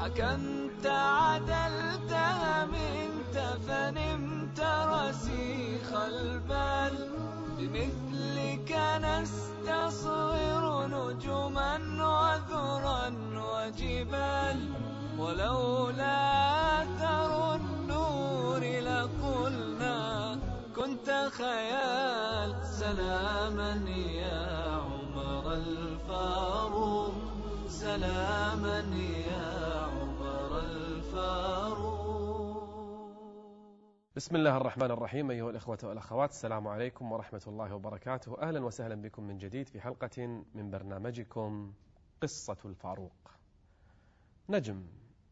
حكمت عدلت منت فنمت رسيخ البال بمثلك نستصغر نجما وذرا وجبال ولولا أثر النور لقلنا كنت خيال سلاما يا عمر الفاروق سلاما يا بسم الله الرحمن الرحيم أيها الإخوة والأخوات السلام عليكم ورحمة الله وبركاته. أهلا وسهلا بكم من جديد في حلقة من برنامجكم قصة الفاروق. نجم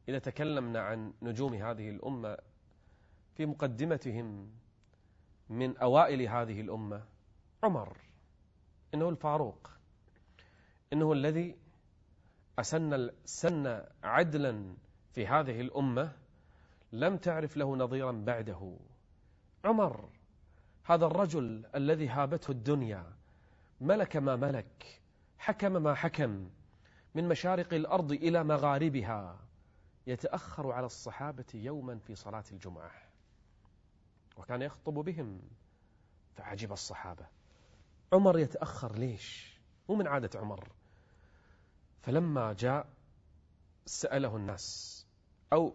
إذا تكلمنا عن نجوم هذه الأمة في مقدمتهم من أوائل هذه الأمة عمر إنه الفاروق إنه الذي أسن سن عدلا في هذه الأمة لم تعرف له نظيرا بعده. عمر هذا الرجل الذي هابته الدنيا ملك ما ملك حكم ما حكم من مشارق الأرض إلى مغاربها يتأخر على الصحابة يوما في صلاة الجمعة. وكان يخطب بهم فعجب الصحابة. عمر يتأخر ليش؟ مو من عادة عمر. فلما جاء سأله الناس أو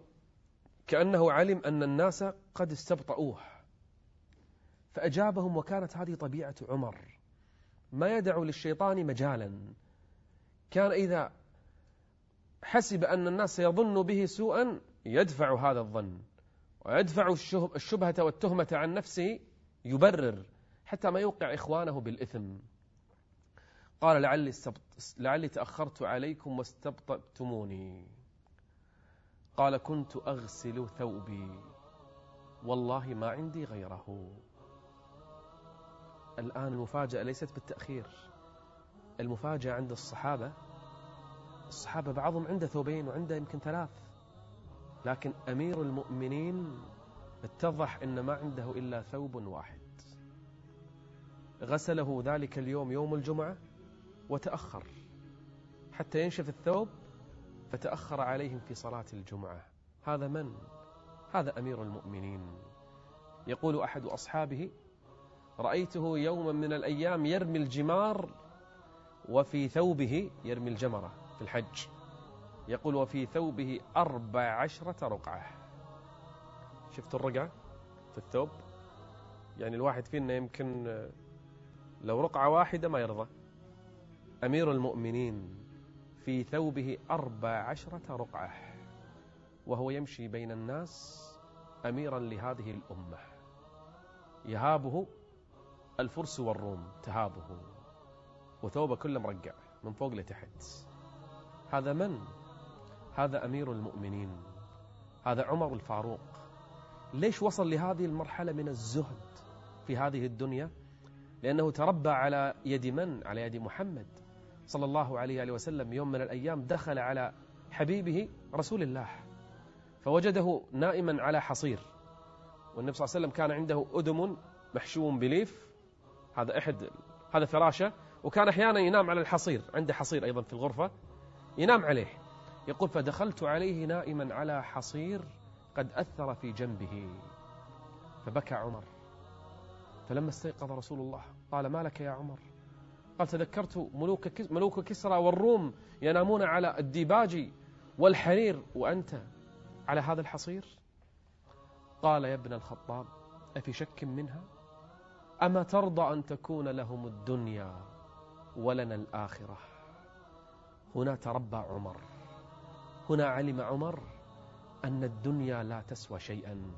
كأنه علم أن الناس قد استبطؤوه. فأجابهم وكانت هذه طبيعة عمر. ما يدع للشيطان مجالا. كان إذا حسب أن الناس سيظن به سوءا يدفع هذا الظن. ويدفع الشبهة والتهمة عن نفسه يبرر حتى ما يوقع إخوانه بالإثم. قال لعلي, لعلي تأخرت عليكم واستبطأتموني. قال كنت أغسل ثوبي. والله ما عندي غيره. الآن المفاجأة ليست بالتأخير. المفاجأة عند الصحابة الصحابة بعضهم عنده ثوبين وعنده يمكن ثلاث. لكن أمير المؤمنين اتضح أن ما عنده إلا ثوب واحد. غسله ذلك اليوم يوم الجمعة وتأخر. حتى ينشف الثوب فتأخر عليهم في صلاة الجمعة. هذا من؟ هذا أمير المؤمنين. يقول أحد أصحابه رأيته يوما من الأيام يرمي الجمار وفي ثوبه يرمي الجمرة في الحج. يقول وفي ثوبه أربع عشرة رقعة. شفت الرقعة في الثوب؟ يعني الواحد فينا يمكن لو رقعة واحدة ما يرضى. أمير المؤمنين. في ثوبه أربع عشرة رقعة وهو يمشي بين الناس أميرا لهذه الأمة يهابه الفرس والروم تهابه وثوبه كله مرقع من فوق لتحت هذا من؟ هذا أمير المؤمنين هذا عمر الفاروق ليش وصل لهذه المرحلة من الزهد في هذه الدنيا؟ لأنه تربى على يد من؟ على يد محمد صلى الله عليه وسلم يوم من الأيام دخل على حبيبه رسول الله فوجده نائما على حصير. والنبي صلى الله عليه وسلم كان عنده أدم محشو بليف هذا أحد هذا فراشه وكان أحيانا ينام على الحصير عنده حصير أيضا في الغرفة ينام عليه. يقول فدخلت عليه نائما على حصير قد أثر في جنبه. فبكى عمر. فلما استيقظ رسول الله قال ما لك يا عمر؟ قال تذكرت ملوك ملوك كسرى والروم ينامون على الديباج والحرير وأنت على هذا الحصير؟ قال يا ابن الخطاب أفي شك منها؟ أما ترضى أن تكون لهم الدنيا ولنا الآخرة؟ هنا تربى عمر هنا علم عمر أن الدنيا لا تسوى شيئا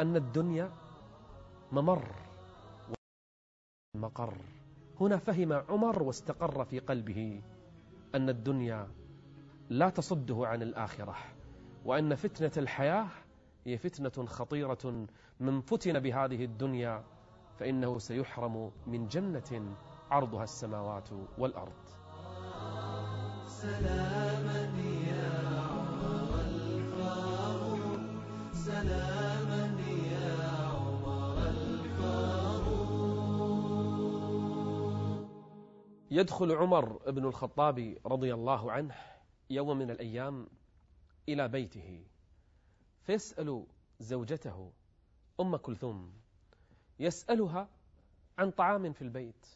أن الدنيا ممر مقر هنا فهم عمر واستقر في قلبه أن الدنيا لا تصده عن الآخرة وأن فتنة الحياة هي فتنة خطيرة من فتن بهذه الدنيا فإنه سيحرم من جنة عرضها السماوات والأرض. سلاما يا عمر الفاروق سلاما يدخل عمر بن الخطاب رضي الله عنه يوم من الأيام إلى بيته. فيسأل زوجته أم كلثوم. يسألها عن طعام في البيت.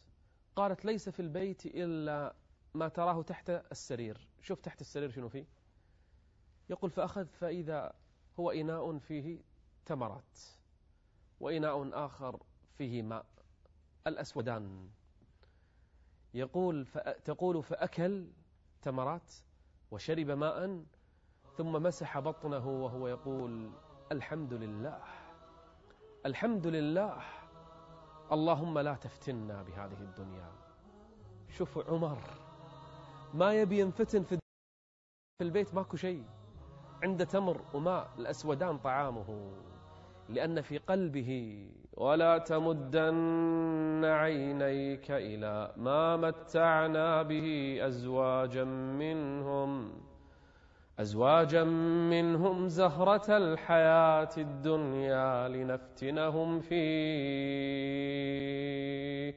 قالت ليس في البيت إلا ما تراه تحت السرير. شوف تحت السرير شنو فيه؟ يقول فأخذ فإذا هو إناء فيه تمرات وإناء آخر فيه ماء الأسودان. يقول تقول فأكل تمرات وشرب ماء ثم مسح بطنه وهو يقول الحمد لله الحمد لله اللهم لا تفتنا بهذه الدنيا. شوف عمر ما يبي ينفتن في البيت ماكو شيء عنده تمر وماء الأسودان طعامه. لأن في قلبه ولا تمدن عينيك إلى ما متعنا به أزواجا منهم. أزواجا منهم زهرة الحياة الدنيا لنفتنهم فيه.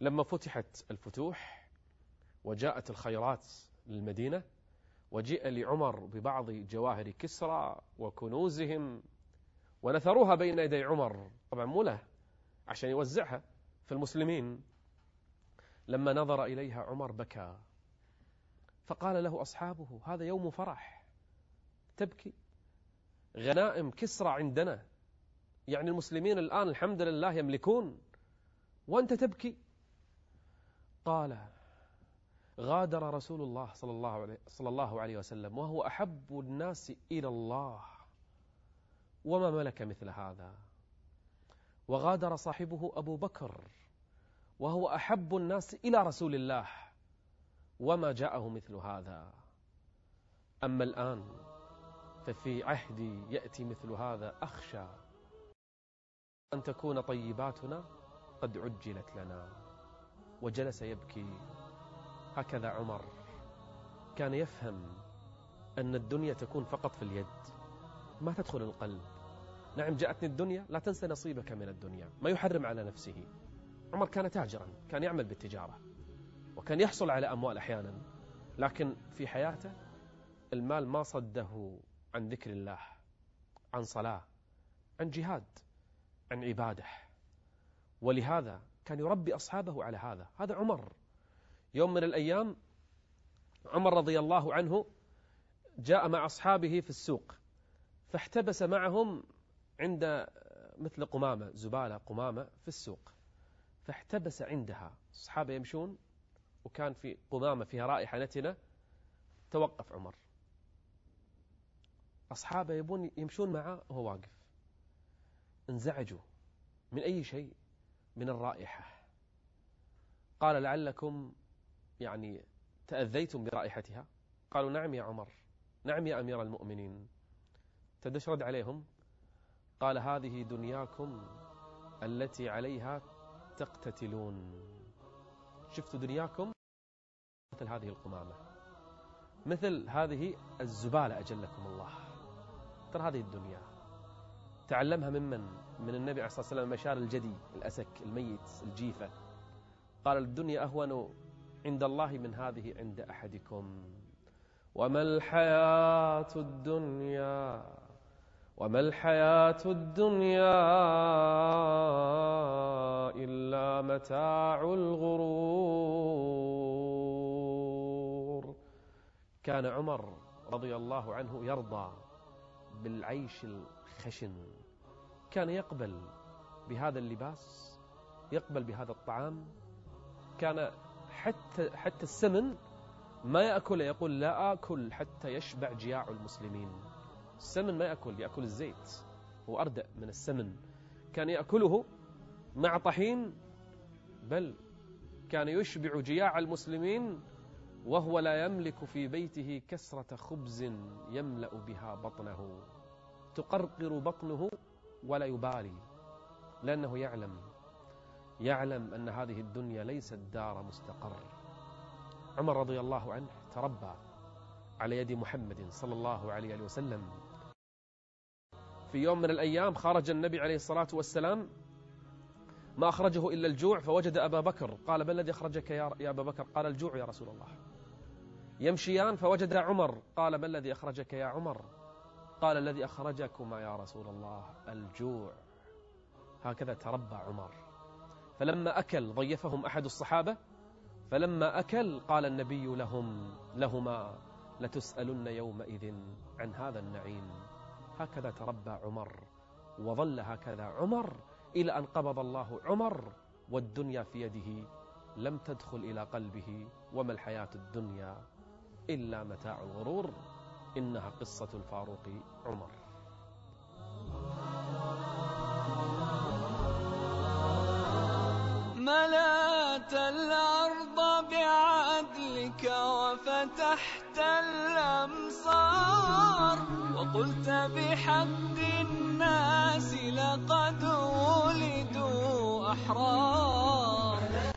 لما فتحت الفتوح وجاءت الخيرات للمدينة وجيء لعمر ببعض جواهر كسرى وكنوزهم ونثروها بين يدي عمر. طبعا مو له عشان يوزعها في المسلمين. لما نظر إليها عمر بكى فقال له أصحابه هذا يوم فرح. تبكي؟ غنائم كسرى عندنا. يعني المسلمين الآن الحمد لله يملكون. وأنت تبكي؟ قال غادر رسول الله صلى الله عليه, صلى الله عليه وسلم وهو أحب الناس إلى الله. وما ملك مثل هذا. وغادر صاحبه أبو بكر وهو أحب الناس إلى رسول الله وما جاءه مثل هذا. أما الآن ففي عهدي يأتي مثل هذا أخشى أن تكون طيباتنا قد عجلت لنا وجلس يبكي. هكذا عمر كان يفهم أن الدنيا تكون فقط في اليد ما تدخل القلب. نعم جاءتني الدنيا لا تنسى نصيبك من الدنيا. ما يحرم على نفسه. عمر كان تاجرا كان يعمل بالتجارة وكان يحصل على أموال أحيانا لكن في حياته المال ما صده عن ذكر الله عن صلاة عن جهاد عن عبادة. ولهذا كان يربي أصحابه على هذا. هذا عمر. يوم من الأيام عمر رضي الله عنه جاء مع أصحابه في السوق فاحتبس معهم عند مثل قمامة زبالة قمامة في السوق فاحتبس عندها. الصحابة يمشون وكان في قمامة فيها رائحة نتنة توقف عمر. أصحابة يبون يمشون معه وهو واقف. انزعجوا من أي شيء؟ من الرائحة. قال لعلكم يعني تأذيتم برائحتها؟ قالوا نعم يا عمر نعم يا أمير المؤمنين. تدش رد عليهم؟ قال هذه دنياكم التي عليها تقتتلون. شفتوا دنياكم؟ مثل هذه القمامة. مثل هذه الزبالة أجلكم الله. ترى هذه الدنيا. تعلمها ممن؟ من النبي عليه الصلاة والسلام مشار الجدي الأسك الميت الجيفة. قال الدنيا أهون عند الله من هذه عند أحدكم. وما الحياة الدنيا؟ وما الحياة الدنيا إلا متاع الغرور. كان عمر رضي الله عنه يرضى بالعيش الخشن. كان يقبل بهذا اللباس يقبل بهذا الطعام. كان حتى حتى السمن ما يأكل يقول لا آكل حتى يشبع جياع المسلمين. السمن ما يأكل يأكل الزيت. هو أردأ من السمن. كان يأكله مع طحين بل كان يشبع جياع المسلمين وهو لا يملك في بيته كسرة خبز يملأ بها بطنه. تقرقر بطنه ولا يبالي لأنه يعلم يعلم أن هذه الدنيا ليست دار مستقر. عمر رضي الله عنه تربى على يد محمد صلى الله عليه وسلم. في يوم من الأيام خرج النبي عليه الصلاة والسلام ما أخرجه إلا الجوع فوجد أبا بكر. قال ما الذي أخرجك يا أبا بكر؟ قال الجوع يا رسول الله. يمشيان فوجد عمر. قال ما الذي أخرجك يا عمر؟ قال الذي أخرجكما يا رسول الله الجوع. هكذا تربى عمر. فلما أكل ضيفهم أحد الصحابة. فلما أكل قال النبي لهم لهما لتسألن يومئذ عن هذا النعيم. هكذا تربى عمر وظل هكذا عمر إلى أن قبض الله عمر والدنيا في يده لم تدخل إلى قلبه وما الحياة الدنيا إلا متاع الغرور إنها قصة الفاروق عمر. ملأت وقلت بحق الناس لقد ولدوا أحرار.